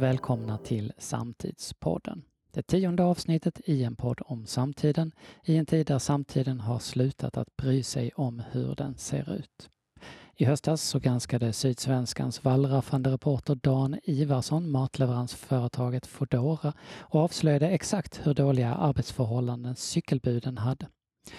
välkomna till Samtidspodden. Det tionde avsnittet i en podd om samtiden, i en tid där samtiden har slutat att bry sig om hur den ser ut. I höstas så granskade Sydsvenskans wallraffande reporter Dan Ivarsson matleveransföretaget Foodora och avslöjade exakt hur dåliga arbetsförhållanden cykelbuden hade.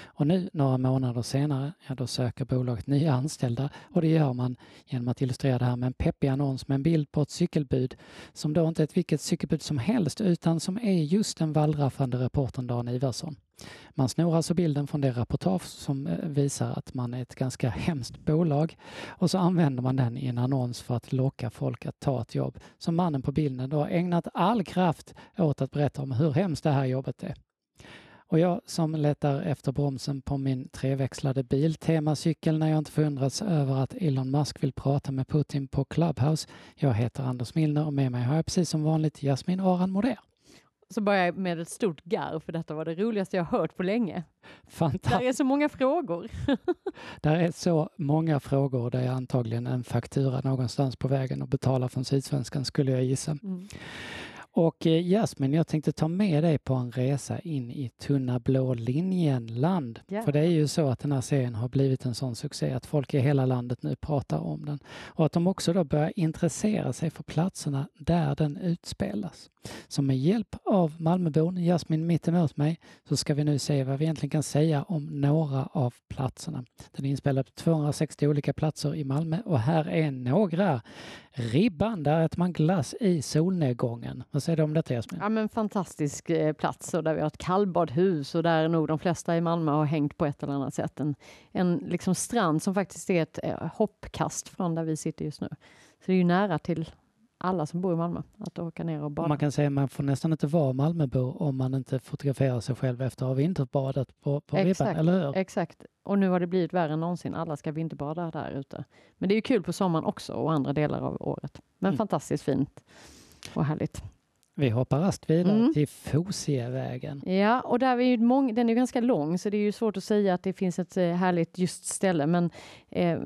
Och nu, några månader senare, ja, då söker bolaget nya anställda och det gör man genom att illustrera det här med en peppig annons med en bild på ett cykelbud som då inte är ett vilket cykelbud som helst utan som är just den wallraffande reportern Dan Ivarsson. Man snor alltså bilden från det reportage som eh, visar att man är ett ganska hemskt bolag och så använder man den i en annons för att locka folk att ta ett jobb som mannen på bilden då har ägnat all kraft åt att berätta om hur hemskt det här jobbet är. Och jag som letar efter bromsen på min treväxlade Biltema-cykel när jag inte förundrats över att Elon Musk vill prata med Putin på Clubhouse. Jag heter Anders Milner och med mig har jag precis som vanligt Jasmin Aran Moder. Så börjar jag med ett stort garv för detta var det roligaste jag hört på länge. Fantastiskt. Där är så många frågor. Där är så många frågor där jag antagligen en faktura någonstans på vägen och betalar från Sydsvenskan skulle jag gissa. Mm. Och eh, Jasmin, jag tänkte ta med dig på en resa in i tunna blå linjen-land. Yeah. För det är ju så att den här serien har blivit en sån succé att folk i hela landet nu pratar om den. Och att de också då börjar intressera sig för platserna där den utspelas. Så med hjälp av Malmöbon Jasmin mittemot mig så ska vi nu se vad vi egentligen kan säga om några av platserna. Den är inspelad på 260 olika platser i Malmö och här är några. Ribban, där äter man glass i solnedgången. Vad säger du om detta Jasmin? Ja men fantastisk eh, plats och där vi har ett kallbadhus och där nog de flesta i Malmö har hängt på ett eller annat sätt. En, en liksom strand som faktiskt är ett eh, hoppkast från där vi sitter just nu. Så det är ju nära till alla som bor i Malmö att åka ner och bada. Man kan säga att man får nästan inte vara Malmöbo om man inte fotograferar sig själv efter att ha vinterbadat på, på exakt, ribban, eller hur? Exakt. Och nu har det blivit värre än någonsin. Alla ska vinterbada där ute. Men det är kul på sommaren också och andra delar av året. Men mm. fantastiskt fint och härligt. Vi hoppar rast vidare mm. till Fosievägen. Ja, och där är ju mång, den är ganska lång så det är ju svårt att säga att det finns ett eh, härligt just ställe. Men, eh,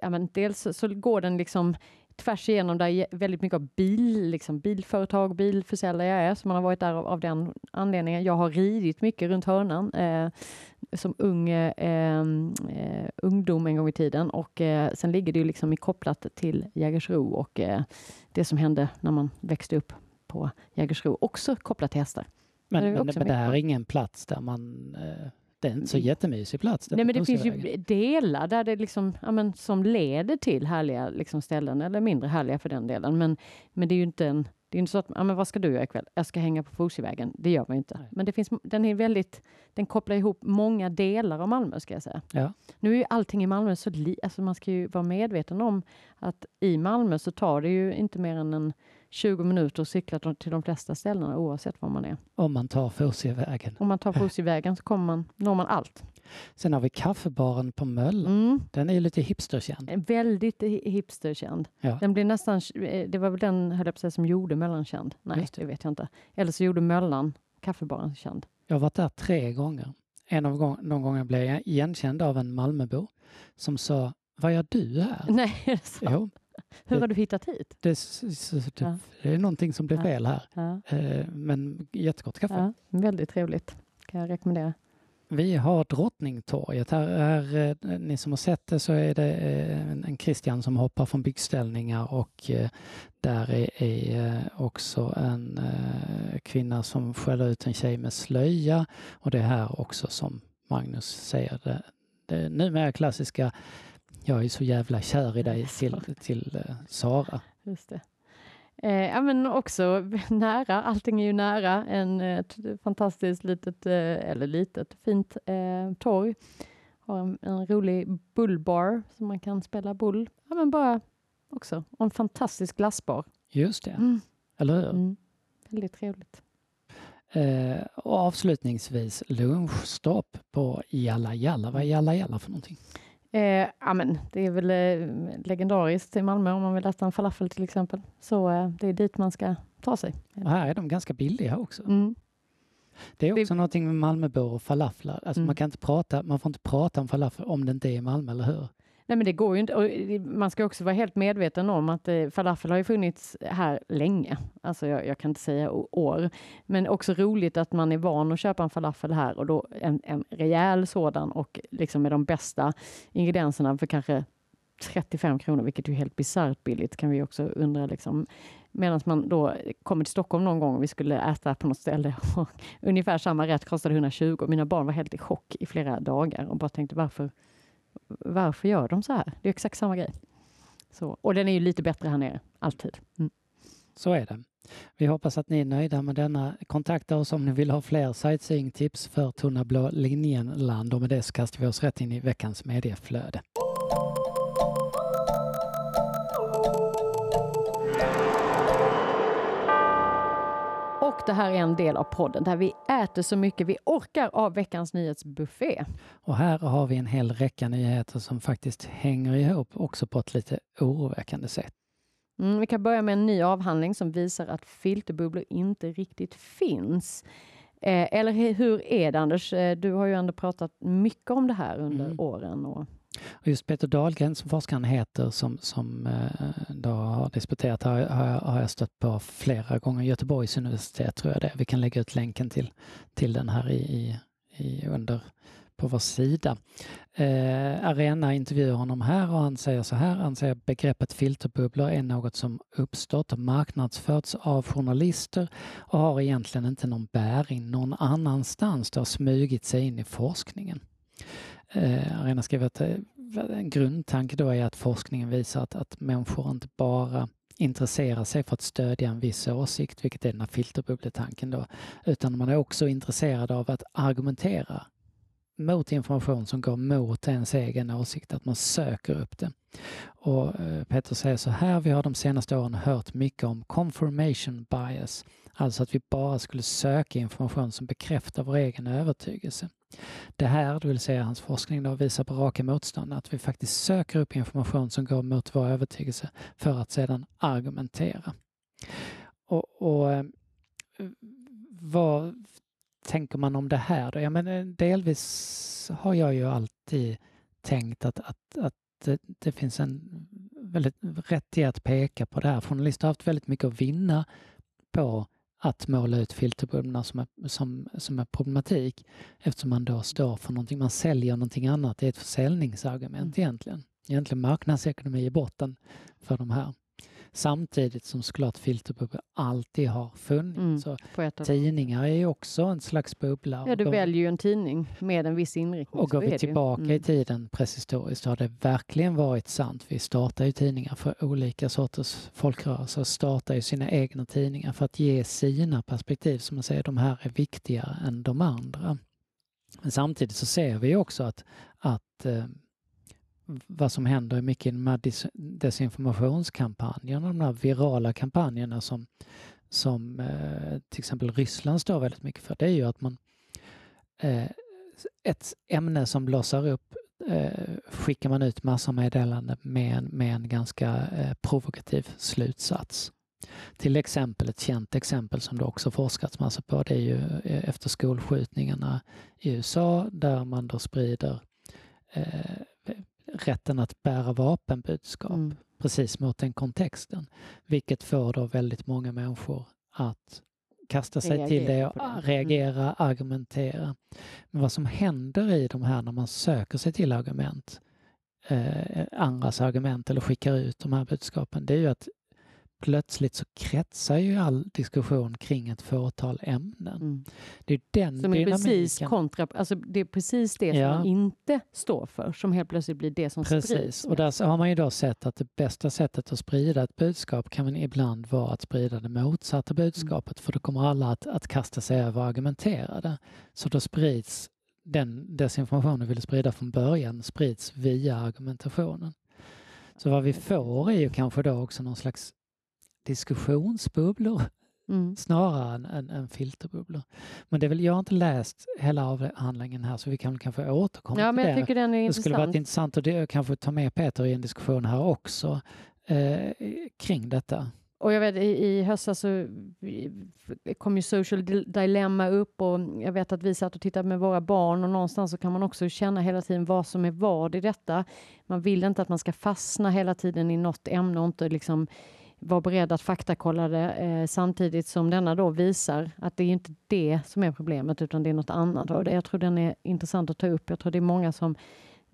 ja, men dels så går den liksom tvärs igenom där väldigt mycket av bil, liksom bilföretag, bilförsäljare är, så man har varit där av, av den anledningen. Jag har ridit mycket runt hörnan eh, som ung eh, eh, ungdom en gång i tiden och eh, sen ligger det ju liksom kopplat till Jägersro och eh, det som hände när man växte upp på Jägersro, också kopplat till hästar. Men, det, men, men det här är ingen plats där man eh, det är inte så jättemysig plats. Nej men det finns ju delar där det liksom, ja, men, som leder till härliga liksom, ställen eller mindre härliga för den delen. Men, men det är ju inte en det är inte så att, ja men vad ska du göra ikväll? Jag ska hänga på Fosievägen. Det gör man inte. Nej. Men det finns, den är väldigt, den kopplar ihop många delar av Malmö ska jag säga. Ja. Nu är ju allting i Malmö så li, alltså man ska ju vara medveten om att i Malmö så tar det ju inte mer än en 20 minuter att cykla till de flesta ställena oavsett var man är. Om man tar Fosievägen. Om man tar Fosievägen så kommer man, når man allt. Sen har vi kaffebaren på Möllan. Mm. Den är ju lite hipsterkänd. Väldigt hipsterkänd. Ja. Den blir nästan, eh, det var väl den, höll jag på säga, som gjorde Möllan känd. Nej, det. det. vet jag inte. Eller så gjorde Möllan kaffebaren känd. Jag har varit där tre gånger. En av gång, de gångerna blev jag igenkänd av en Malmöbo som sa Vad gör du här? Nej, är det sant? Jo. Hur har du hittat hit? Det, det, ja. det är någonting som blev ja. fel här. Ja. Eh, men jättegott kaffe. väldigt trevligt. Kan jag rekommendera. Vi har Drottningtorget. Här är, eh, ni som har sett det så är det eh, en Christian som hoppar från byggställningar och där är också en kvinna som skäller ut en tjej med slöja och det är här också som Magnus säger det, det numera klassiska jag är så jävla kär i dig till, till Sara. Just det. Eh, ja men också nära, allting är ju nära. En, ett fantastiskt litet, eh, eller litet, fint eh, torg. Har en, en, rolig bullbar som man kan spela bull. Ja men bara också, och en fantastisk glassbar. Just det, mm. eller hur? Mm. Väldigt trevligt. Eh, och avslutningsvis lunchstopp på Jalla Jalla. Vad är Jalla Jalla för någonting? Eh, ja, men det är väl eh, legendariskt i Malmö om man vill äta en falafel till exempel. Så eh, det är dit man ska ta sig. Och här är de ganska billiga också. Mm. Det är också det... någonting med Malmöbor och falaflar. Alltså mm. man, kan inte prata, man får inte prata om falafel om det inte är i Malmö, eller hur? Nej, men det går ju inte. Och eh, man ska också vara helt medveten om att eh, falafel har ju funnits här länge. Alltså jag, jag, kan inte säga år, men också roligt att man är van att köpa en falafel här och då en, en rejäl sådan och liksom med de bästa ingredienserna för kanske 35 kronor, vilket är helt bisarrt billigt kan vi också undra. Liksom. Medan man då kommer till Stockholm någon gång och vi skulle äta på något ställe och ungefär samma rätt kostade 120 mina barn var helt i chock i flera dagar och bara tänkte varför, varför gör de så här? Det är exakt samma grej. Så, och den är ju lite bättre här nere, alltid. Mm. Så är det. Vi hoppas att ni är nöjda med denna. Kontakta oss om ni vill ha fler sightseeing-tips för Tunna blå linjen-land och med det så kastar vi oss rätt in i veckans medieflöde. Och det här är en del av podden där vi äter så mycket vi orkar av veckans nyhetsbuffé. Och här har vi en hel räcka nyheter som faktiskt hänger ihop också på ett lite oroväckande sätt. Mm, vi kan börja med en ny avhandling som visar att filterbubblor inte riktigt finns. Eh, eller hur är det Anders? Eh, du har ju ändå pratat mycket om det här under mm. åren. Och... Och just Peter Dahlgren som forskaren heter som, som eh, då har disputerat har, har, jag stött på flera gånger. Göteborgs universitet tror jag det Vi kan lägga ut länken till, till den här i, i, under på vår sida. Eh, Arena intervjuar honom här och han säger så här. Han säger begreppet filterbubblor är något som uppstått och marknadsförts av journalister och har egentligen inte någon bäring någon annanstans. Det har smugit sig in i forskningen. Eh, Arena skriver att eh, en grundtanke då är att forskningen visar att, att människor inte bara intresserar sig för att stödja en viss åsikt, vilket är den här filterbubbletanken då, utan man är också intresserad av att argumentera mot information som går mot ens egen åsikt, att man söker upp det. Och eh, Peter säger så här, vi har de senaste åren hört mycket om confirmation bias, alltså att vi bara skulle söka information som bekräftar vår egen övertygelse. Det här, det vill säga hans forskning, då, visar på raka motstånd, att vi faktiskt söker upp information som går mot vår övertygelse för att sedan argumentera. Och, och eh, vad tänker man om det här? Då? Ja, men eh, delvis har jag ju alltid tänkt att, att, att det, det finns en väldigt rätt i att peka på det här. Journalister har haft väldigt mycket att vinna på att måla ut filterbubblorna som, är, som, som är problematik eftersom man då står för någonting, man säljer någonting annat. Det är ett försäljningsargument mm. egentligen. Egentligen marknadsekonomi i botten för de här. Samtidigt som såklart filterbubblor alltid har funnits. Mm, tidningar är ju också en slags bubbla. Ja, du då, väljer ju en tidning med en viss inriktning. Och går vi tillbaka mm. i tiden prehistorisk så har det verkligen varit sant. Vi startar ju tidningar för olika sorters folkrörelser, startar ju sina egna tidningar för att ge sina perspektiv, som man säger, de här är viktigare än de andra. Men samtidigt så ser vi också att, att eh, vad som händer mycket i de här desinformationskampanjerna, de här virala kampanjerna som, som eh, till exempel Ryssland står väldigt mycket för, det är ju att man eh, ett ämne som blossar upp eh, skickar man ut massor meddelanden med en, med en ganska provokativ slutsats. Till exempel ett känt exempel som det också forskats massor på, det är ju efter skolskjutningarna i USA där man då sprider eh, rätten att bära vapenbudskap mm. precis mot den kontexten. Vilket får då väldigt många människor att kasta sig reagera till det och det. Mm. reagera, mm. argumentera. Men vad som händer i de här när man söker sig till argument, eh, andras argument eller skickar ut de här budskapen, det är ju att plötsligt så kretsar ju all diskussion kring ett fåtal ämnen. Mm. Det är den som är precis kontra, alltså det är precis det ja. som man inte står för som helt plötsligt blir det som precis. sprids. Och där har man ju då sett att det bästa sättet att sprida ett budskap kan man ibland vara att sprida det motsatta budskapet mm. för då kommer alla att, att kasta sig över och argumentera det. Så då sprids den desinformation du ville sprida från början sprids via argumentationen. Så vad vi får är ju kanske då också någon slags diskussionsbubblor mm. snarare än, än, än, filterbubblor. Men det är väl, jag har inte läst hela avhandlingen här så vi kan kanske återkomma ja, till men jag det. Tycker den är det intressant. skulle varit intressant att kanske ta med Peter i en diskussion här också eh, kring detta. och jag vet i, i höstas så kom ju Social Dilemma upp och jag vet att vi satt och tittade med våra barn och någonstans så kan man också känna hela tiden vad som är vad i detta. Man vill inte att man ska fastna hela tiden i något ämne och inte liksom vara beredd att faktakolla det eh, samtidigt som denna då visar att det är inte det som är problemet utan det är något annat. Och det, jag tror den är intressant att ta upp. Jag tror det är många som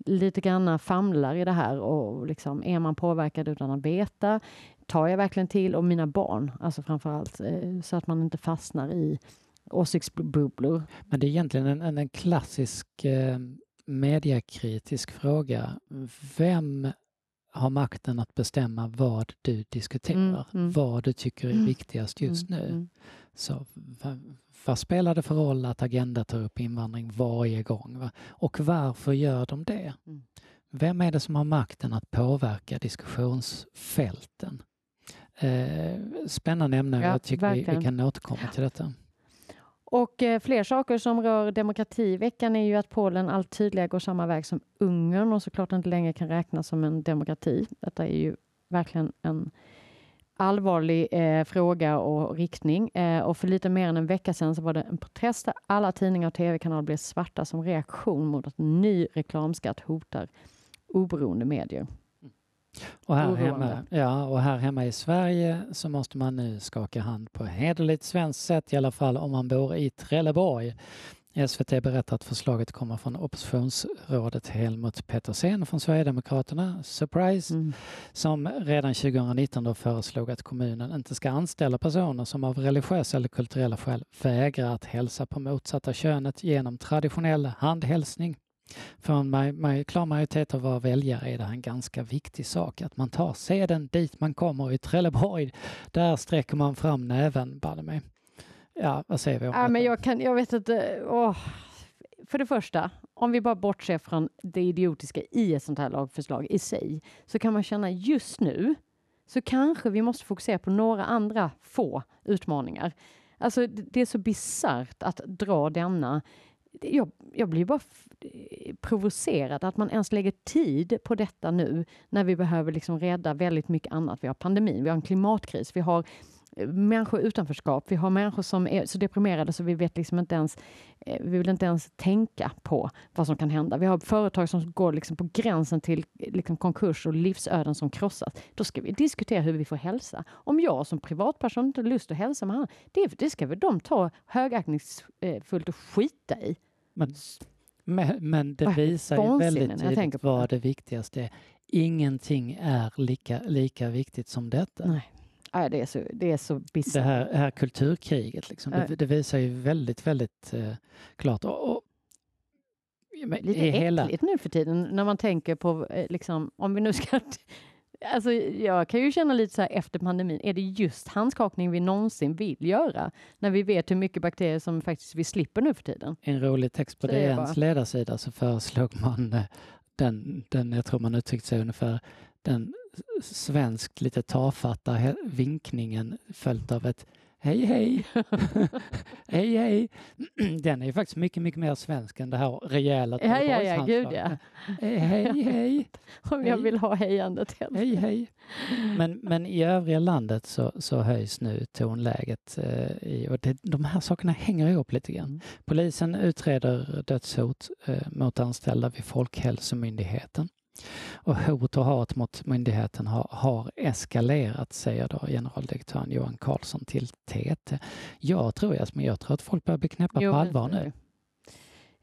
lite grann famlar i det här och liksom, är man påverkad utan att veta? Tar jag verkligen till? Och mina barn, alltså framför allt, eh, så att man inte fastnar i åsiktsbubblor. Men det är egentligen en, en klassisk eh, mediakritisk fråga. Vem har makten att bestämma vad du diskuterar, mm, mm. vad du tycker är mm. viktigast just mm, nu. Mm. Så vad spelar det för roll att Agenda tar upp invandring varje gång? Va? Och varför gör de det? Mm. Vem är det som har makten att påverka diskussionsfälten? Eh, spännande ämne. Ja, jag tycker vi, vi, kan återkomma till detta. Och eh, fler saker som rör demokrati i veckan är ju att Polen allt tydligare går samma väg som Ungern och såklart inte längre kan räknas som en demokrati. Detta är ju verkligen en allvarlig eh, fråga och riktning. Eh, och för lite mer än en vecka sedan så var det en protest där alla tidningar och tv-kanaler blev svarta som reaktion mot att ny reklamskatt hotar oberoende medier. Och här, hemma, ja, och här hemma i Sverige så måste man nu skaka hand på hederligt svenskt sätt i alla fall om man bor i Trelleborg. SVT berättar att förslaget kommer från oppositionsrådet Helmut Pettersen från Sverigedemokraterna, surprise, mm. som redan 2019 då föreslog att kommunen inte ska anställa personer som av religiösa eller kulturella skäl vägrar att hälsa på motsatta könet genom traditionell handhälsning. För en klar majoritet av våra väljare är det en ganska viktig sak att man tar seden dit man kommer i Trelleborg. Där sträcker man fram näven, banne mig. Ja, vad säger vi om ja, men jag, kan, jag vet inte. Åh. För det första, om vi bara bortser från det idiotiska i ett sånt här lagförslag i sig, så kan man känna just nu så kanske vi måste fokusera på några andra få utmaningar. Alltså, det är så bisarrt att dra denna jag, jag blir bara provocerad att man ens lägger tid på detta nu när vi behöver liksom rädda väldigt mycket annat. Vi har pandemin, vi har en klimatkris, vi har eh, människor utanförskap. Vi har människor som är så deprimerade så vi vet liksom inte ens, eh, vi vill inte ens tänka på vad som kan hända. Vi har företag som går liksom på gränsen till eh, liksom konkurs och livsöden som krossas. Då ska vi diskutera hur vi får hälsa. Om jag som privatperson inte har lust att hälsa med honom, det, det ska väl de ta högaktningsfullt och skita i. Men, men, men det visar ju väldigt tydligt vad det viktigaste är. Ingenting är lika, lika viktigt som detta. Nej. Ja, det är så, det är så bisarrt. Det här, här kulturkriget, liksom, det, det, visar ju väldigt, väldigt uh, klart. Och, och, Lite hela... äckligt nu för tiden när man tänker på, eh, liksom, om vi nu ska Alltså, jag kan ju känna lite så här efter pandemin, är det just handskakning vi någonsin vill göra? När vi vet hur mycket bakterier som faktiskt vi slipper nu för tiden. En rolig text på DNs ledarsida så föreslog man eh, den, den, jag tror man uttryckte sig ungefär, den svenskt lite tafatta vinkningen följt av ett hej hej, hej hej. Den är ju faktiskt mycket, mycket mer svensk än det här rejäla Ja, ja, ja, gud ja. Hej hej. Om jag vill ha hejandet. Hej hej. Men, men i övriga landet så, så höjs nu tonläget eh, och det, de här sakerna hänger ihop lite grann. Mm. Polisen utreder dödshot eh, mot anställda vid Folkhälsomyndigheten. Och hot och hat mot myndigheten har, har eskalerat, säger då generaldirektören Johan Karlsson till TT. Jag tror, Jasmin, jag tror att folk börjar bli knäppa på allvar nu.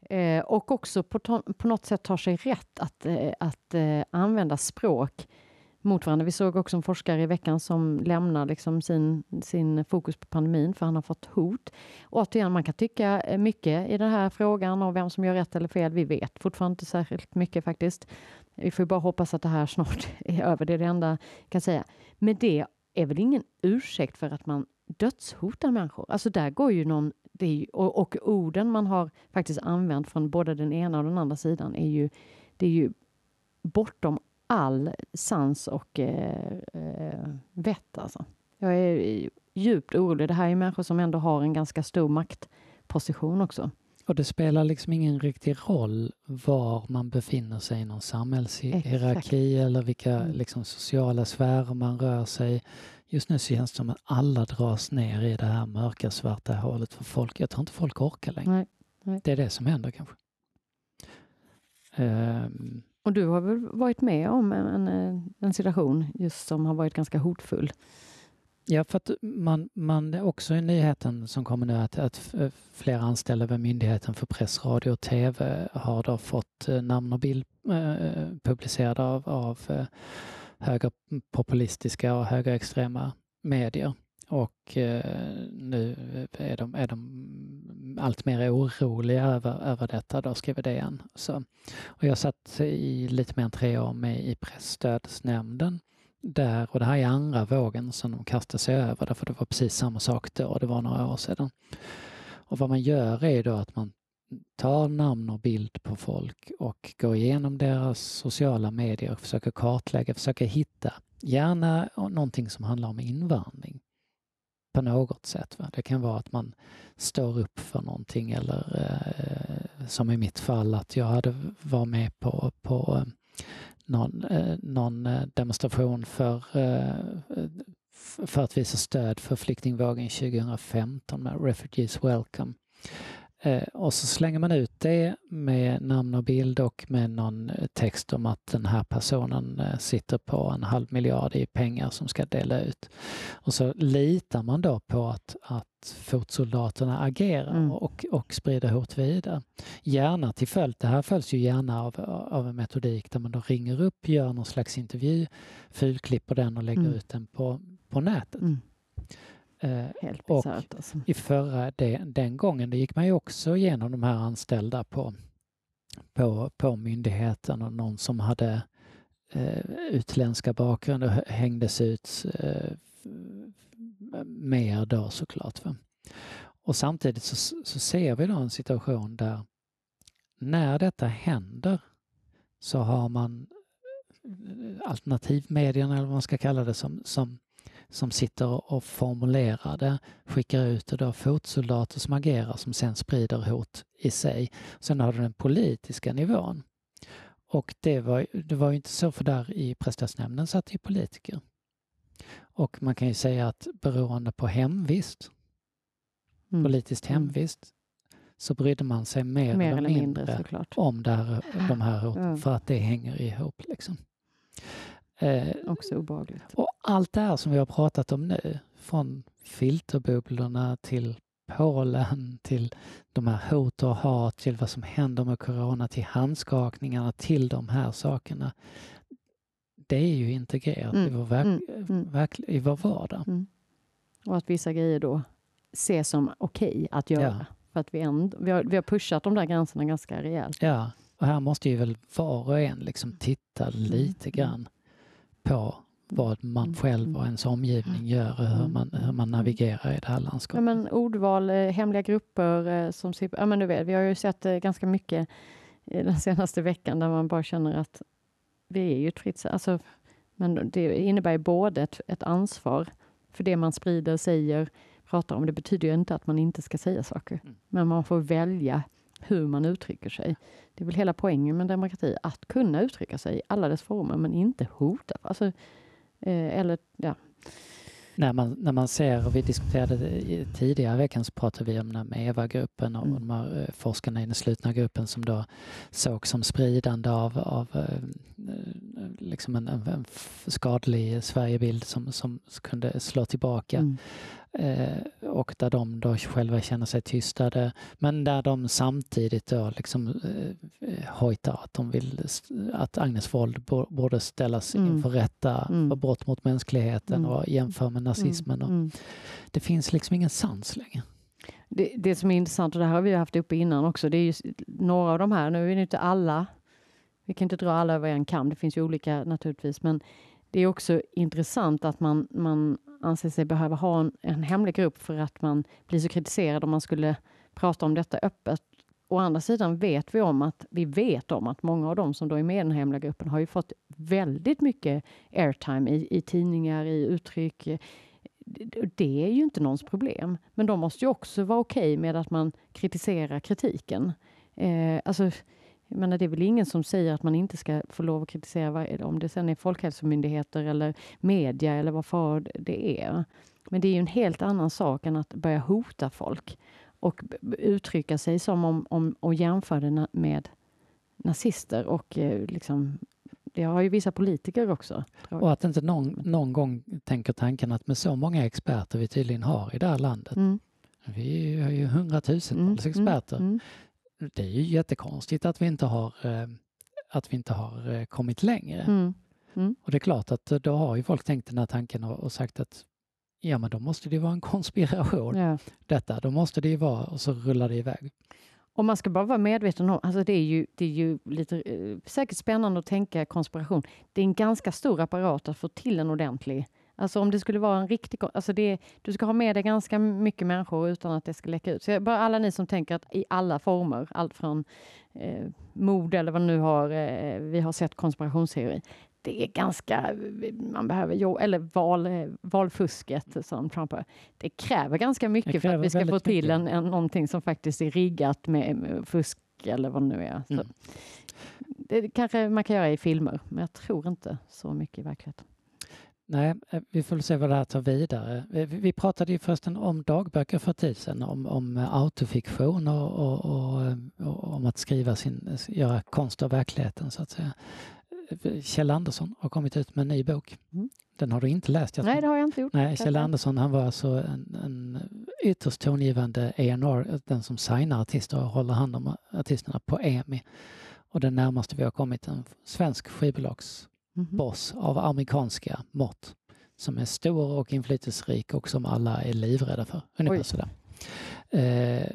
Eh, och också på, på något sätt tar sig rätt att, eh, att eh, använda språk mot varandra. Vi såg också en forskare i veckan som lämnar liksom sin, sin fokus på pandemin för han har fått hot. Och återigen, man kan tycka mycket i den här frågan och vem som gör rätt eller fel. Vi vet fortfarande inte särskilt mycket faktiskt. Vi får bara hoppas att det här snart är över. Det är det enda jag kan säga. Men det är väl ingen ursäkt för att man dödshotar människor. Alltså där går ju någon... Ju, och, och, orden man har faktiskt använt från både den ena och den andra sidan är ju, det är ju bortom all sans och eh, eh, vett. Alltså. Jag är djupt orolig. Det här är människor som ändå har en ganska stor maktposition också. Och det spelar liksom ingen riktig roll var man befinner sig i någon samhällshierarki eller vilka mm. liksom, sociala sfärer man rör sig just nu känns det som att alla dras ner i det här mörka svarta hålet för folk. Jag tror inte folk orkar längre. Nej, nej. Det är det som händer kanske. Um, och du har väl varit med om en, en, en situation just som har varit ganska hotfull? Ja, för att man, man också i nyheten som kommer nu att, att eh, flera anställda vid Myndigheten för press, radio och tv har då fått eh, namn och bild eh, publicerade av, av eh, högerpopulistiska och högerextrema medier. Och eh, nu är de, är de allt mer oroliga över, över detta, då skriver DN. Så, och jag satt i lite mer än tre år med i pressstödsnämnden där och det här är andra vågen som de kastar sig över därför det var precis samma sak då, det var några år sedan. Och vad man gör är då att man tar namn och bild på folk och går igenom deras sociala medier och försöker kartlägga, försöker hitta, gärna någonting som handlar om invandring på något sätt. Va? Det kan vara att man står upp för någonting eller eh, som i mitt fall att jag hade var med på, på någon, eh, någon eh, demonstration för, eh, eh för att visa stöd för flyktingvågen 2015 med Refugees Welcome. Och så slänger man ut det med namn och bild och med någon text om att den här personen sitter på en halv miljard i pengar som ska dela ut. Och så litar man då på att, att fotsoldaterna agerar mm. och, och sprider hot vidare. Gärna till följd, det här följs ju gärna av, av en metodik där man då ringer upp, gör någon slags intervju, fulklipper den och lägger mm. ut den på, på nätet. Mm. Eh, Helt och alltså. i förra, det, den gången det gick man ju också igenom de här anställda på, på, på myndigheten och någon som hade eh, utländska bakgrunder hängdes ut eh, mer då såklart. Va? Och samtidigt så, så ser vi då en situation där när detta händer så har man eh, alternativmedierna eller vad man ska kalla det som, som, som sitter och formulerar det, skickar ut det då fotsoldater som agerar som sen sprider hot i sig. Sen har du den politiska nivån. Och det var, det var inte så för där i presstödsnämnden satt ju politiker. Och man kan ju säga att beroende på hemvist, mm. politiskt mm. hemvist, så brydde man sig mer, mer eller mindre, mindre om där, de här hoten ja. för att det hänger ihop. Liksom. Eh, Också obehagligt. Och allt det här som vi har pratat om nu, från filterbubblorna till Polen, till de här hot och hat, till vad som händer med corona, till handskakningarna, till de här sakerna det är ju integrerat mm. i, vår verk, mm. mm. verk, i vår vardag. Mm. Och att vissa grejer då ses som okej okay att göra. Ja. För att vi, ändå, vi, har, vi har pushat de där gränserna ganska rejält. Ja, och här måste ju väl var och en liksom titta mm. lite grann på vad man själv och ens omgivning gör och hur man, hur man navigerar i det här landskapet. Ja, men ordval, eh, hemliga grupper eh, som... Ja, men du vet, vi har ju sett eh, ganska mycket den senaste veckan där man bara känner att vi är ju ett fritt alltså, Men det innebär både ett, ett ansvar för det man sprider, säger, pratar om. Det betyder ju inte att man inte ska säga saker. Mm. Men man får välja hur man uttrycker sig. Det är väl hela poängen med demokrati, att kunna uttrycka sig i alla dess former, men inte hota. Alltså, eh, eller, ja när man, när man ser, och vi diskuterade tidigare i veckan så pratade vi om den här MEVA-gruppen och mm. de här eh, forskarna i den slutna gruppen som då såg som spridande av, av eh, liksom en, en skadlig Sverigebild som, som kunde slå tillbaka. Mm. Eh, och där de då själva känner sig tystade men där de samtidigt då liksom eh, hojtar att de vill att Agnes Wold borde ställas mm. inför rätta mm. för brott mot mänskligheten mm. och jämför med nazismen. Och mm. det finns liksom ingen sans längre. Det, det som är intressant, och det här har vi haft uppe innan också, det är ju några av de här, nu är det inte alla, vi kan inte dra alla över en kam, det finns ju olika naturligtvis, men det är också intressant att man, man anser sig behöva ha en, en hemlig grupp för att man blir så kritiserad om man skulle prata om detta öppet. Å andra sidan vet vi om att vi vet om att många av dem som då är med i den hemliga gruppen har ju fått väldigt mycket airtime i, i tidningar, i uttryck. Det är ju inte någons problem. Men de måste ju också vara okej okay med att man kritiserar kritiken. Eh, alltså, jag menar, det är väl ingen som säger att man inte ska få lov att kritisera, om det sen är folkhälsomyndigheter eller media eller vad för det är. Men det är ju en helt annan sak än att börja hota folk och uttrycka sig som om, om och jämföra det med nazister och eh, liksom det har ju vissa politiker också. Och att inte någon, någon gång tänker tanken att med så många experter vi tydligen har i det här landet. Mm. Vi har ju hundratusentals mm, mm experter. Mm, det är ju jättekonstigt att vi inte har, eh, att vi inte har eh, kommit längre. Mm, mm. Och det är klart att då har ju folk tänkt den här tanken och, sagt att ja men då måste det ju vara en konspiration ja. detta, då måste det ju vara och så rullar det iväg. Och man ska bara vara medveten om, alltså det är ju, det är ju lite, eh, säkert spännande att tänka konspiration. Det är en ganska stor apparat att få till en ordentlig Alltså om det skulle vara en riktig... Alltså det, du ska ha med dig ganska mycket människor utan att det ska läcka ut. Så bara alla ni som tänker att i alla former, allt från eh, mord eller vad nu har eh, vi har sett konspirationsteori det är ganska, man behöver, eller val, valfusket som Trump har. Det kräver ganska mycket kräver för att vi ska få till en, en, någonting som faktiskt är riggat med, med fusk eller vad det nu är. Mm. det kanske man kan göra i filmer, men jag tror inte så mycket i verkligheten. Nej, eh, vi får se vad det här tar vidare. Vi pratade ju förresten om dagböcker för tid sedan, om, om autofiktion och, och, och, och, om att skriva sin, göra konst av verkligheten så att säga. Kjell Andersson har kommit ut med en ny bok. Mm. Den har du inte läst? Nej, det har jag inte gjort. Nej, Kjell Andersson han var alltså en, en ytterst tongivande A&R, den som signar artister och håller hand om artisterna på EMI. Och den närmaste vi har kommit en svensk skivbolagsboss mm. av amerikanska mått som är stor och inflytelserik och som alla är livrädda för. Ungefär Oj. sådär. Eh,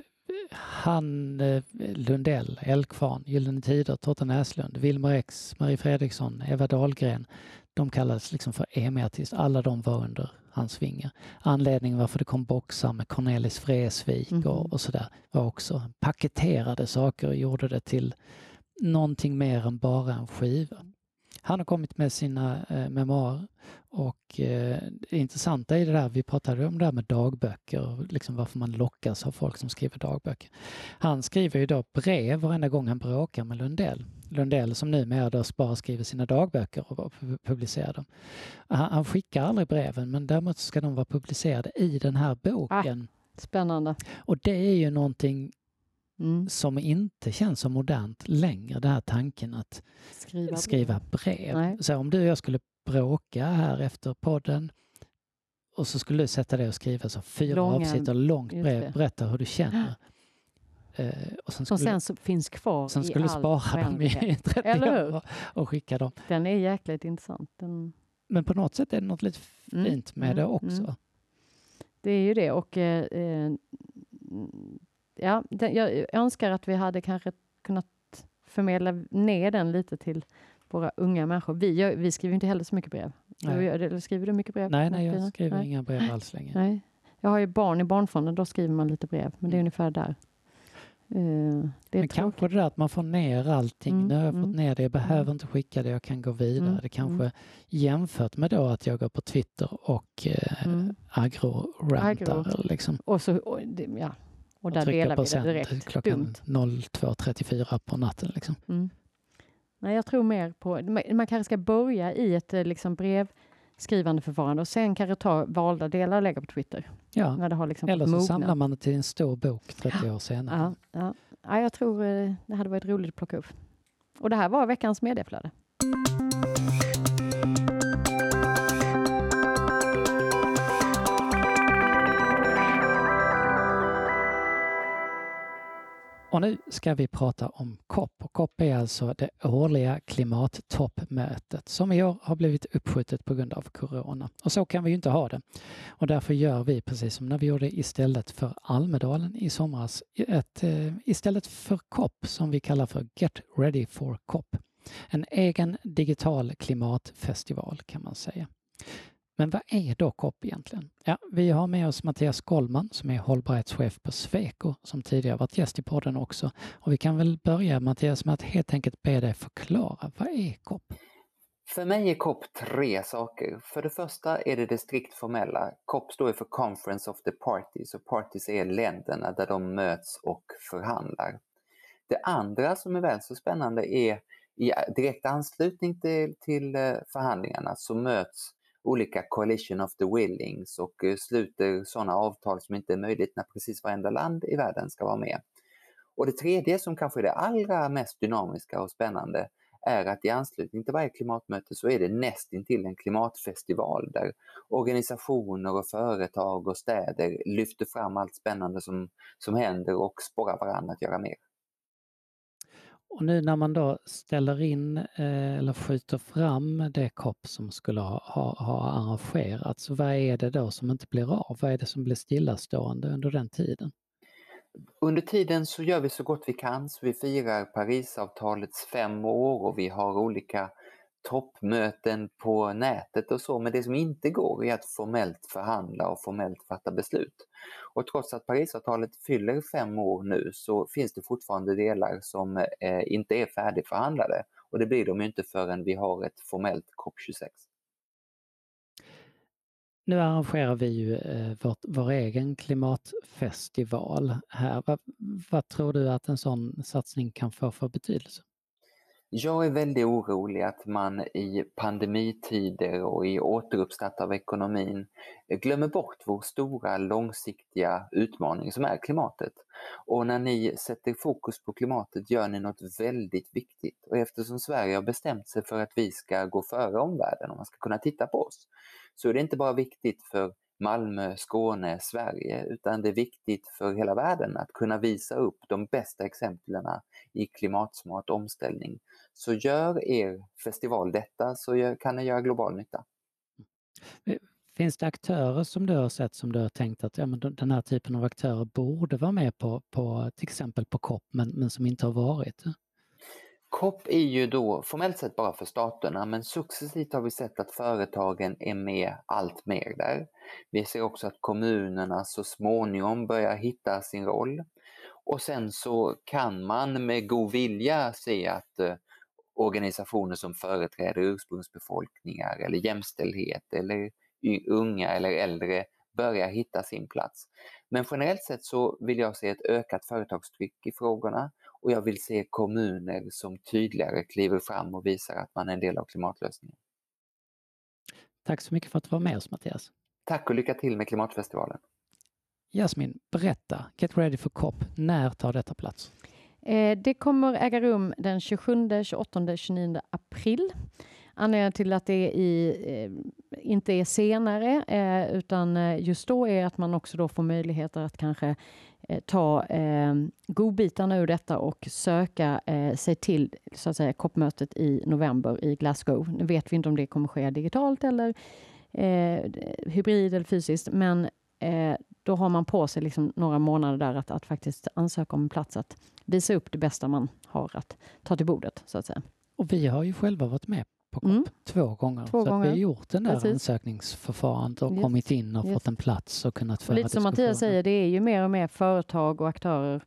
han, eh, Lundell, Eldkvarn, Gyllene Tider, Totte Näslund, Wilmer X, Marie Fredriksson, Eva Dahlgren. De kallades liksom för EMI-artist. Alla de var under hans vingar. Anledningen varför det kom boxar med Cornelis Vreeswijk mm. och, och sådär var också paketerade saker och gjorde det till någonting mer än bara en skiva. Han har kommit med sina eh, memoarer och eh, det intressanta i det där, vi pratade om det här med dagböcker och liksom varför man lockas av folk som skriver dagböcker. Han skriver ju då brev varenda gång han bråkar med Lundell. Lundell som numera då bara skriver sina dagböcker och publicerar dem. Han, han skickar aldrig breven men däremot ska de vara publicerade i den här boken. Ah, spännande. Och det är ju någonting Mm. som inte känns så modernt längre, den här tanken att skriva, skriva brev. brev. Så om du och jag skulle bråka här efter podden och så skulle du sätta dig och skriva så fyra Långa, avsnitt långt brev, berätta hur du känner. Uh, och sen, skulle, och sen så finns kvar sen skulle du spara dem i 30 Eller år och skicka dem. Den är jäkligt intressant. Den... Men på något sätt är det något lite mm, fint mm, med mm, det också. Mm. Det är ju det och eh, eh ja, den, jag önskar att vi hade kanske kunnat förmedla ner den lite till våra unga människor. Vi, gör, vi skriver inte heller så mycket brev. Eller skriver du mycket brev? Nej, nej jag skriver nej. inga brev alls längre. Nej. Jag har ju barn i Barnfonden, då skriver man lite brev, men det är mm. ungefär där. Uh, det men kanske det där att man får ner allting. Mm, nu har jag mm, fått ner det, jag behöver mm. inte skicka det, jag kan gå vidare. Mm, det kanske jämfört med då att jag går på Twitter och eh, agro-rantar. Agro. Liksom. Och så, och det, ja, och där delar vi det direkt. Klockan 02.34 på natten. Liksom. Mm. Nej, jag tror mer på... Man kanske ska börja i ett eh, liksom, brevskrivande förfarande och sen kanske ta valda delar och lägga på Twitter. Ja, när det har liksom eller så mogna. samlar man det till en stor bok 30 år senare. Ja, ja. ja, jag tror eh, det hade varit roligt att plocka upp. Och det här var veckans medieflöde. Och nu ska vi prata om COP. Och COP är alltså det årliga klimattoppmötet som i år har blivit uppskjutet på grund av corona. Och så kan vi ju inte ha det. Och därför gör vi precis som när vi gjorde istället för Almedalen i somras, ett, eh, istället för COP som vi kallar för Get Ready for COP. En egen digital klimatfestival kan man säga. Men vad är då COP egentligen? Ja, vi har med oss Mattias Gollman som är hållbarhetschef på Sweco som tidigare varit gäst i podden också. Och vi kan väl börja Mattias med att helt enkelt be dig förklara, vad är COP? För mig är COP tre saker. För det första är det det strikt formella. COP står för Conference of the Parties och parties är länderna där de möts och förhandlar. Det andra som är väl så spännande är i direkt anslutning till, till eh, förhandlingarna så möts olika coalition of the willings och eh, sluter sådana avtal som inte är möjligt när precis varenda land i världen ska vara med. Och det tredje som kanske är det allra mest dynamiska och spännande är att i anslutning till varje klimatmöte så är det nästintill en klimatfestival där organisationer och företag och städer lyfter fram allt spännande som, som händer och sporrar varandra att göra mer. Och nu när man då ställer in eh, eller skjuter fram det COP som skulle ha, ha, ha arrangerats, vad är det då som inte blir av? Vad är det som blir stillastående under den tiden? Under tiden så gör vi så gott vi kan, så vi firar Parisavtalets fem år och vi har olika toppmöten på nätet och så, men det som inte går är att formellt förhandla och formellt fatta beslut. Och trots att Parisavtalet fyller fem år nu så finns det fortfarande delar som eh, inte är färdigförhandlade och det blir de inte förrän vi har ett formellt COP26. Nu arrangerar vi ju eh, vårt, vår egen klimatfestival här. Vad, vad tror du att en sån satsning kan få för betydelse? Jag är väldigt orolig att man i pandemitider och i återuppstart av ekonomin glömmer bort vår stora långsiktiga utmaning som är klimatet. Och när ni sätter fokus på klimatet gör ni något väldigt viktigt. Och eftersom Sverige har bestämt sig för att vi ska gå före omvärlden och man ska kunna titta på oss, så är det inte bara viktigt för Malmö, Skåne, Sverige, utan det är viktigt för hela världen att kunna visa upp de bästa exemplen i klimatsmart omställning. Så gör er festival detta så kan ni göra global nytta. Eh, finns det aktörer som du har sett som du har tänkt att ja, men den här typen av aktörer borde vara med på, på till exempel på COP men, men som inte har varit? COP är ju då formellt sett bara för staterna men successivt har vi sett att företagen är med allt mer där. Vi ser också att kommunerna så småningom börjar hitta sin roll. Och sen så kan man med god vilja se att eh, organisationer som företräder ursprungsbefolkningar eller jämställdhet eller unga eller äldre börjar hitta sin plats. Men generellt sett så vill jag se ett ökat företagstryck i frågorna och jag vill se kommuner som tydligare kliver fram och visar att man är en del av klimatlösningen. Tack så mycket för att du var med oss Mattias. Tack och lycka till med Klimatfestivalen. Jasmin, berätta, Get Ready for COP, när tar detta plats? Eh, det kommer äga rum den 27, 28, 29 april. Anledningen till att det i, eh, inte är senare eh, utan just då är att man också då får möjligheter att kanske Eh, ta eh, godbitarna ur detta och söka eh, sig till så att säga COP-mötet i november i Glasgow. Nu vet vi inte om det kommer ske digitalt eller eh, hybrid eller fysiskt, men eh, då har man på sig liksom några månader där att, att faktiskt ansöka om en plats, att visa upp det bästa man har att ta till bordet, så att säga. Och vi har ju själva varit med på COP mm. två gånger. Två så gånger. vi har gjort den där Precis. ansökningsförfarandet och yes. kommit in och yes. fått en plats och kunnat föra Lite som Mattias säger, det är ju mer och mer företag och aktörer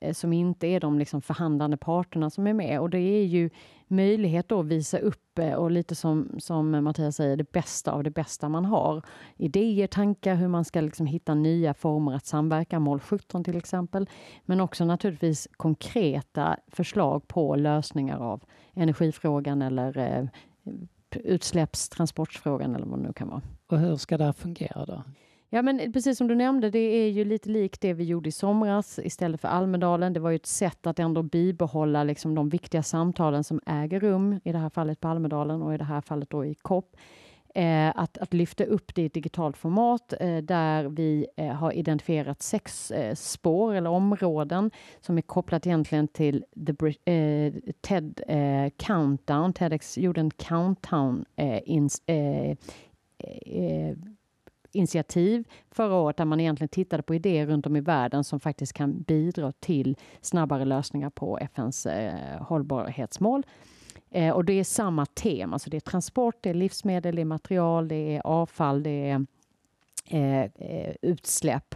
Eh, som inte är de liksom förhandlande parterna som är med. Och det är ju möjlighet då att visa upp eh, och lite som, som Mattias säger, det bästa av det bästa man har. Idéer, tankar, hur man ska liksom hitta nya former att samverka, mål 17 till exempel. Men också naturligtvis konkreta förslag på lösningar av energifrågan eller eh, utsläppstransportfrågan eller vad det nu kan vara. Och hur ska det här fungera då? Ja, men precis som du nämnde, det är ju lite likt det vi gjorde i somras istället för Almedalen. Det var ju ett sätt att ändå bibehålla liksom de viktiga samtalen som äger rum, i det här fallet på Almedalen och i det här fallet då i COP. Eh, att, att, lyfta upp det i ett digitalt format eh, där vi eh, har identifierat sex eh, spår eller områden som är kopplat egentligen till the, eh, TED eh, Countdown. TEDx gjorde en countdown eh, ins, eh, eh, initiativ förra året där man egentligen tittade på idéer runt om i världen som faktiskt kan bidra till snabbare lösningar på FNs eh, hållbarhetsmål. Eh, och det är samma tema, alltså det är transport, det är livsmedel, det är material, det är avfall, det är eh, eh utsläpp.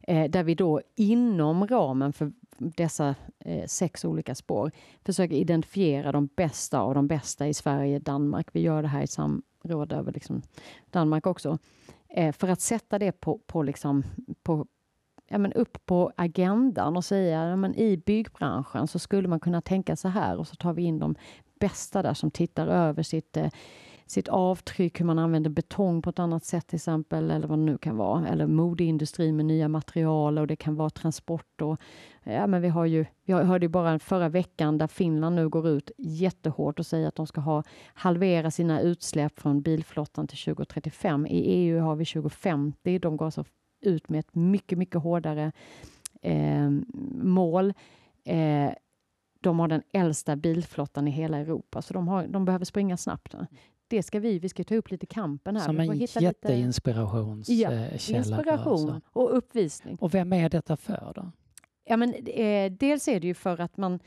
Eh, där vi då inom ramen för dessa eh, sex olika spår försöker identifiera de bästa av de bästa i Sverige, Danmark. Vi gör det här i samråd över liksom Danmark också. Eh, för att sätta det på, på, liksom, på ja, men upp på agendan och säga ja, men i byggbranschen så skulle man kunna tänka så här och så tar vi in de bästa där som tittar över sitt eh, sitt avtryck, hur man använder betong på ett annat sätt till exempel, eller vad det nu kan vara. Eller modeindustrin med nya material och det kan vara transport. Och, ja, men vi, har ju, vi hörde ju bara förra veckan där Finland nu går ut jättehårt och säger att de ska ha halvera sina utsläpp från bilflottan till 2035. I EU har vi 2050. De går alltså ut med ett mycket, mycket hårdare eh, mål. Eh, de har den äldsta bilflottan i hela Europa, så de, har, de behöver springa snabbt det ska vi, vi ska ta upp lite kampen här. Som en jätteinspirationskälla. Ja, inspiration och uppvisning. Och vem är detta för då? Ja, men, eh, dels är det ju för att man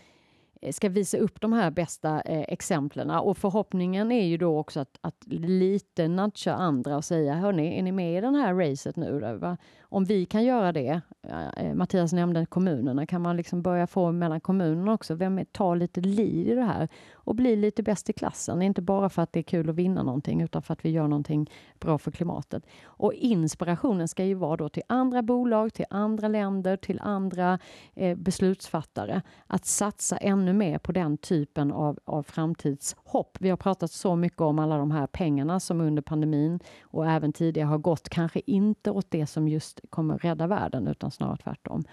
Eh, ska visa upp de här bästa eh, exemplen. Och förhoppningen är ju då också att, att lite nudga andra och säga, hörni, är ni med i den här racet nu? Då, om vi kan göra det, eh, eh, Mattias nämnde kommunerna, kan man liksom börja få mellan kommunerna också, vem tar lite lid i det här och bli lite bäst i klassen? Inte bara för att det är kul att vinna någonting, utan för att vi gör någonting bra för klimatet. Och inspirationen ska ju vara då till andra bolag, till andra länder, till andra eh, beslutsfattare att satsa ännu ännu mer på den typen av, av framtidshopp. Vi har pratat så mycket om alla de här pengarna som under pandemin och även tidigare har gått, kanske inte åt det som just kommer rädda världen, utan snarare tvärtom.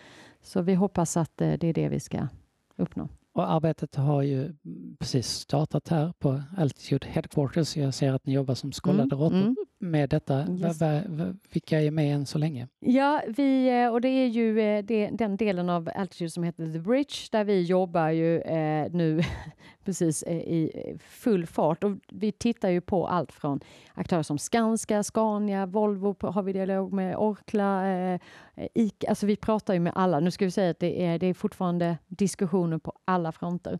Så vi hoppas att eh, det är det vi ska uppnå. Och arbetet har ju precis startat här på Altitude Headquarters. Jag ser att ni jobbar som skållade mm, råttor mm. Med detta. Vilka är med än så länge? Ja, vi, eh, och det är ju eh, det, den delen av Altitude som heter The Bridge där vi jobbar ju eh, nu precis eh, i full fart. Och vi tittar ju på allt från aktörer som Skanska, Scania, Volvo har vi dialog med, Orkla, eh, ICA. Alltså vi pratar ju med alla. Nu ska vi säga att det är, det är fortfarande diskussioner på alla fronter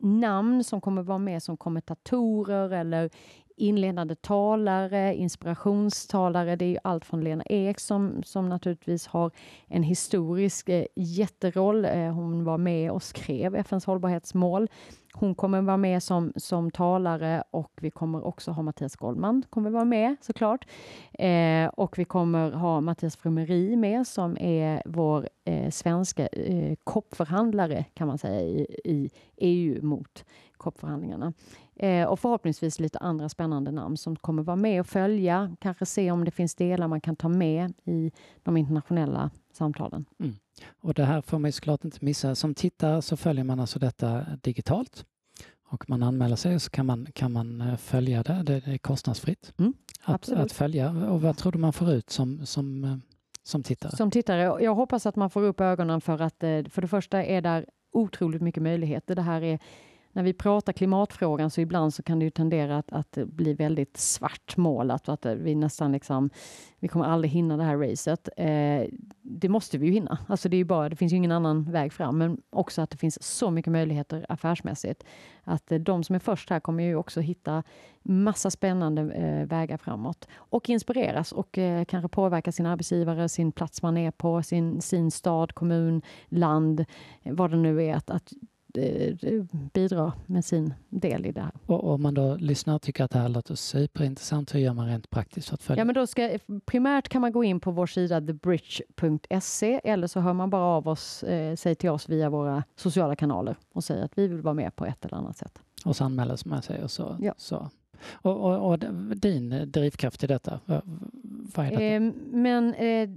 namn som kommer vara med som kommentatorer eller inledande talare, inspirationstalare. Det är ju allt från Lena Ek som, som naturligtvis har en historisk eh, jätteroll. Eh, hon var med och skrev FNs hållbarhetsmål. Hon kommer vara med som, som talare och vi kommer också ha Mattias Goldman kommer vara med såklart. Eh, och vi kommer ha Mattias Frumeri med som är vår eh, svenska eh, kan man säga i, i EU mot koppförhandlingarna. Eh, och förhoppningsvis lite andra spännande namn som kommer vara med och följa, kanske se om det finns delar man kan ta med i de internationella samtalen. Mm. Och det här får man ju såklart inte missa. Som tittare så följer man alltså detta digitalt och man anmäler sig så kan man, kan man eh, följa det. Det är kostnadsfritt mm, att, att, följa. Och vad tror du man får ut som, som, eh, som tittare? Som tittare? Jag hoppas att man får upp ögonen för att eh, för det första är där otroligt mycket möjligheter. Det här är när vi pratar klimatfrågan så ibland så kan det ju tendera att, att bli väldigt svartmålat och att vi nästan liksom, vi kommer aldrig hinna det här racet. Eh, det måste vi ju hinna. Alltså det är ju bara, det finns ju ingen annan väg fram, men också att det finns så mycket möjligheter affärsmässigt. Att eh, de som är först här kommer ju också hitta massa spännande eh, vägar framåt och inspireras och eh, kanske påverka sin arbetsgivare, sin plats man är på, sin, sin stad, kommun, land, vad det nu är. Att, att bidra med sin del i det här. Och om man då lyssnar och tycker att det här låter superintressant, hur gör man rent praktiskt för att följa? Ja, men då ska, primärt kan man gå in på vår sida thebridge.se eller så hör man bara av oss, eh, sig till oss via våra sociala kanaler och säger att vi vill vara med på ett eller annat sätt. Och så anmäler man sig och så, ja. så. Och, och, och, din drivkraft i detta, vad, vad är detta? Eh, men eh,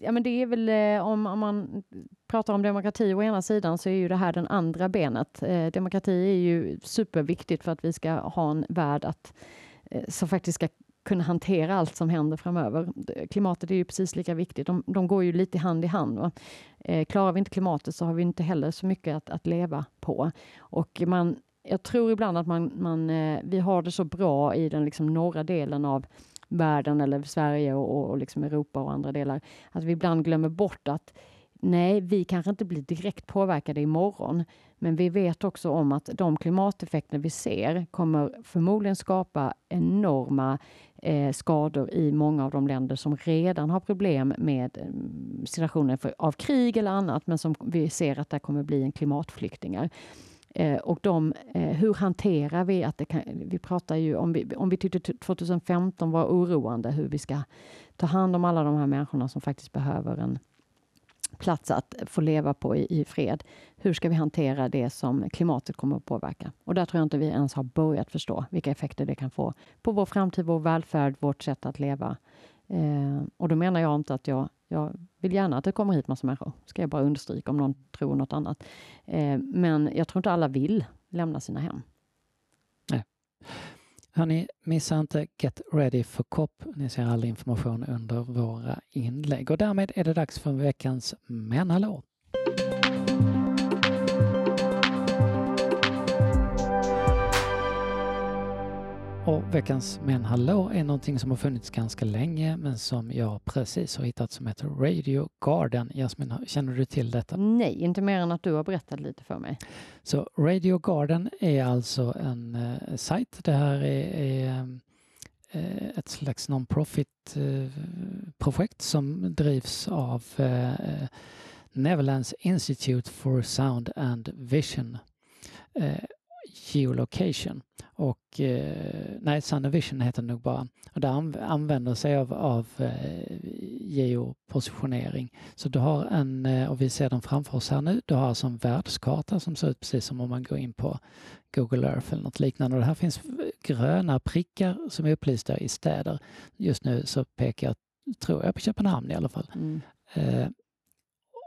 ja, men det är väl eh, om, om, man pratar om demokrati å ena sidan så är ju det här den andra benet. Eh, demokrati är ju superviktigt för att vi ska ha en värld att, eh, som faktiskt ska kunna hantera allt som händer framöver. Klimatet är ju precis lika viktigt. De, de går ju lite hand i hand. Va? Eh, klarar vi inte klimatet så har vi inte heller så mycket att, att leva på. Och man, jag tror ibland att man, man eh, vi har det så bra i den liksom norra delen av världen eller Sverige och, och liksom Europa och andra delar. Att vi ibland glömmer bort att nej, vi kanske inte blir direkt påverkade imorgon, men vi vet också om att de klimateffekter vi ser kommer förmodligen skapa enorma eh, skador i många av de länder som redan har problem med eh, för, av krig eller annat, men som vi ser att det kommer bli en klimatflyktingar. Eh, och de, eh, hur hanterar vi att det kan, vi pratar ju om vi, om vi tyckte 2015 var oroande hur vi ska ta hand om alla de här människorna som faktiskt behöver en plats att få leva på i, i, fred. Hur ska vi hantera det som klimatet kommer att påverka? Och där tror jag inte vi ens har börjat förstå vilka effekter det kan få på vår framtid, vår välfärd, vårt sätt att leva. Eh, och då menar jag inte att jag, jag vill gärna att det kommer hit massa människor, ska jag bara understryka om någon tror något annat. Eh, men jag tror inte alla vill lämna sina hem. Nej. Hörni, missa inte Get Ready for COP. Ni ser all information under våra inlägg. Och därmed är det dags för veckans Men hallå! Och veckans Men hallå är någonting som har funnits ganska länge men som jag precis har hittat som heter Radio Garden. Jasmin, känner du till detta? Nej, inte mer än att du har berättat lite för mig. Så Radio Garden är alltså en uh, sajt. Det här är, är uh, ett slags non-profit uh, projekt som drivs av Netherlands Institute for Sound and Vision geolocation och eh, nej, Vision heter det nog bara. Och det använder sig av, av eh, geopositionering. Så du har en, eh, och vi ser den framför oss här nu, du har alltså en världskarta som ser ut precis som om man går in på Google Earth eller något liknande. Och det här finns gröna prickar som är upplysta i städer. Just nu så pekar jag, tror jag, på Köpenhamn i alla fall. Mm. Eh,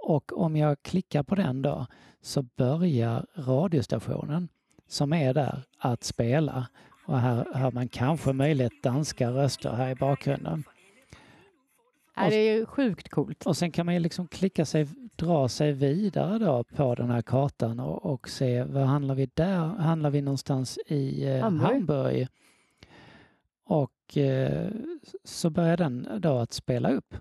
och om jag klickar på den då så börjar radiostationen som är där att spela. Och här hör man kanske möjligt danska röster här i bakgrunden. Ja, det är ju sjukt coolt. Och sen kan man ju liksom klicka sig, dra sig vidare då på den här kartan och, och se var handlar vi där? Handlar vi någonstans i eh, Hamburg? Hamburg? Och eh, så börjar den då att spela upp.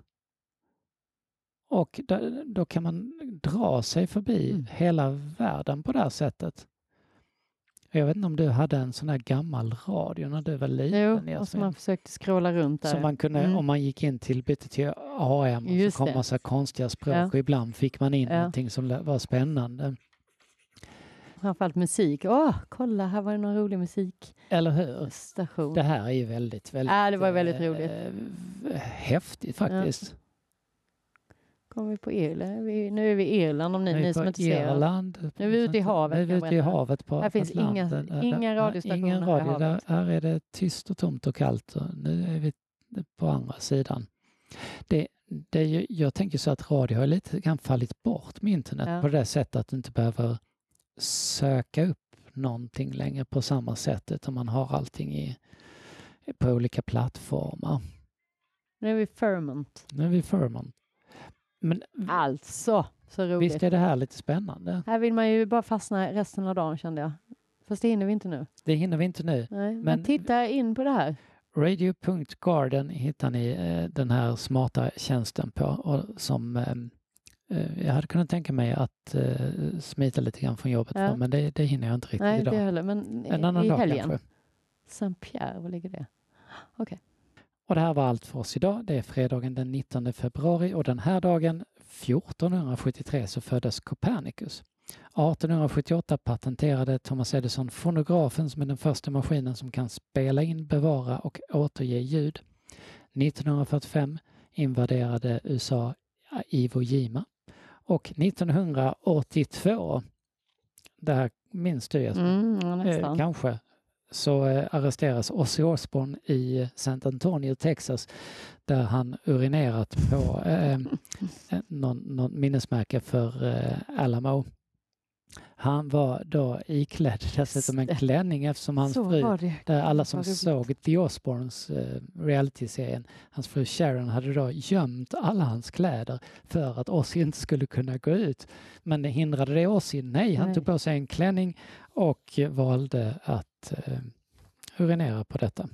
Och då, då kan man dra sig förbi mm. hela världen på det här sättet. Jag vet inte om du hade en sån här gammal radio när du var liten? Jo, och som man försökte scrolla runt där. Så man kunde, mm. om man gick in till, bytte till AM och Just så kom det. massa konstiga språk ja. och ibland fick man in ja. någonting som var spännande. Framförallt musik. Åh, kolla, här var det någon rolig musik. Eller hur? Station. Det här är ju väldigt, väldigt... Ja, det var väldigt äh, roligt. Häftigt faktiskt. Ja. Kommer vi på Irland? Vi, nu är vi i Irland om ni, ni som inte ser. Irland. Nu är vi ute i havet. Nu är vi ute i havet på Här finns inga, inga radiostationer ingen radio, där, här är det tyst och tomt och kallt. Och nu är vi på andra sidan. Det, det, jag tänker så att radio har lite grann fallit bort med internet ja. på det sättet att du inte behöver söka upp någonting längre på samma sätt utan man har allting i, på olika plattformar. Nu är vi Ferment. Nu är vi Ferment. Men, alltså, så roligt. Visst är det här lite spännande? Här vill man ju bara fastna resten av dagen kände jag. Fast det hinner vi inte nu. Det hinner vi inte nu. Nej, men, men titta in på det här. Radio.garden hittar ni eh, den här smarta tjänsten på och som eh, eh, jag hade kunnat tänka mig att eh, smita lite grann från jobbet ja. för, men det, det hinner jag inte riktigt Nej, idag. Det heller, men en annan i dag helgen. kanske. Saint-Pierre, var ligger det? Okej. Okay. Och det här var allt för oss idag. Det är fredagen den 19 februari och den här dagen 1473 så föddes Copernicus. 1878 patenterade Thomas Edison fonografen som är den första maskinen som kan spela in, bevara och återge ljud. 1945 invaderade USA Iwo Jima och 1982, det här minns du Jesper? Mm, eh, kanske, så eh, arresteras Ozzy Osbourne i San Antonio, Texas, där han urinerat på eh, någon, någon minnesmärke för eh, Alamo. Han var då iklädd dessutom en klänning eftersom hans så fru, där alla som såg The Osbournes eh, realityserien, hans fru Sharon hade då gömt alla hans kläder för att Ozzy inte skulle kunna gå ut. Men hindrade det Ozzy? Nej, han Nej. tog på sig en klänning och valde att eh, urinera på detta.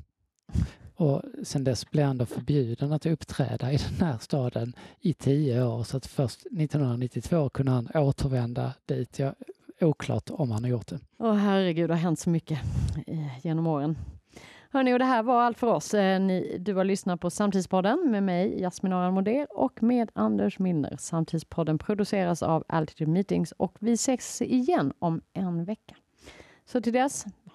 Och sen dess blev han då förbjuden att uppträda i den här staden i tio år så att först 1992 kunde han återvända dit. Jag, oklart om han har gjort det. Åh herregud, det har hänt så mycket eh, genom åren. Hörni, och det här var allt för oss. Eh, ni, du har lyssnat på Samtidspodden med mig, Jasmin Aran Moder och med Anders Milner. Samtidspodden produceras av Altitude Meetings och vi ses igen om en vecka. Så till dess,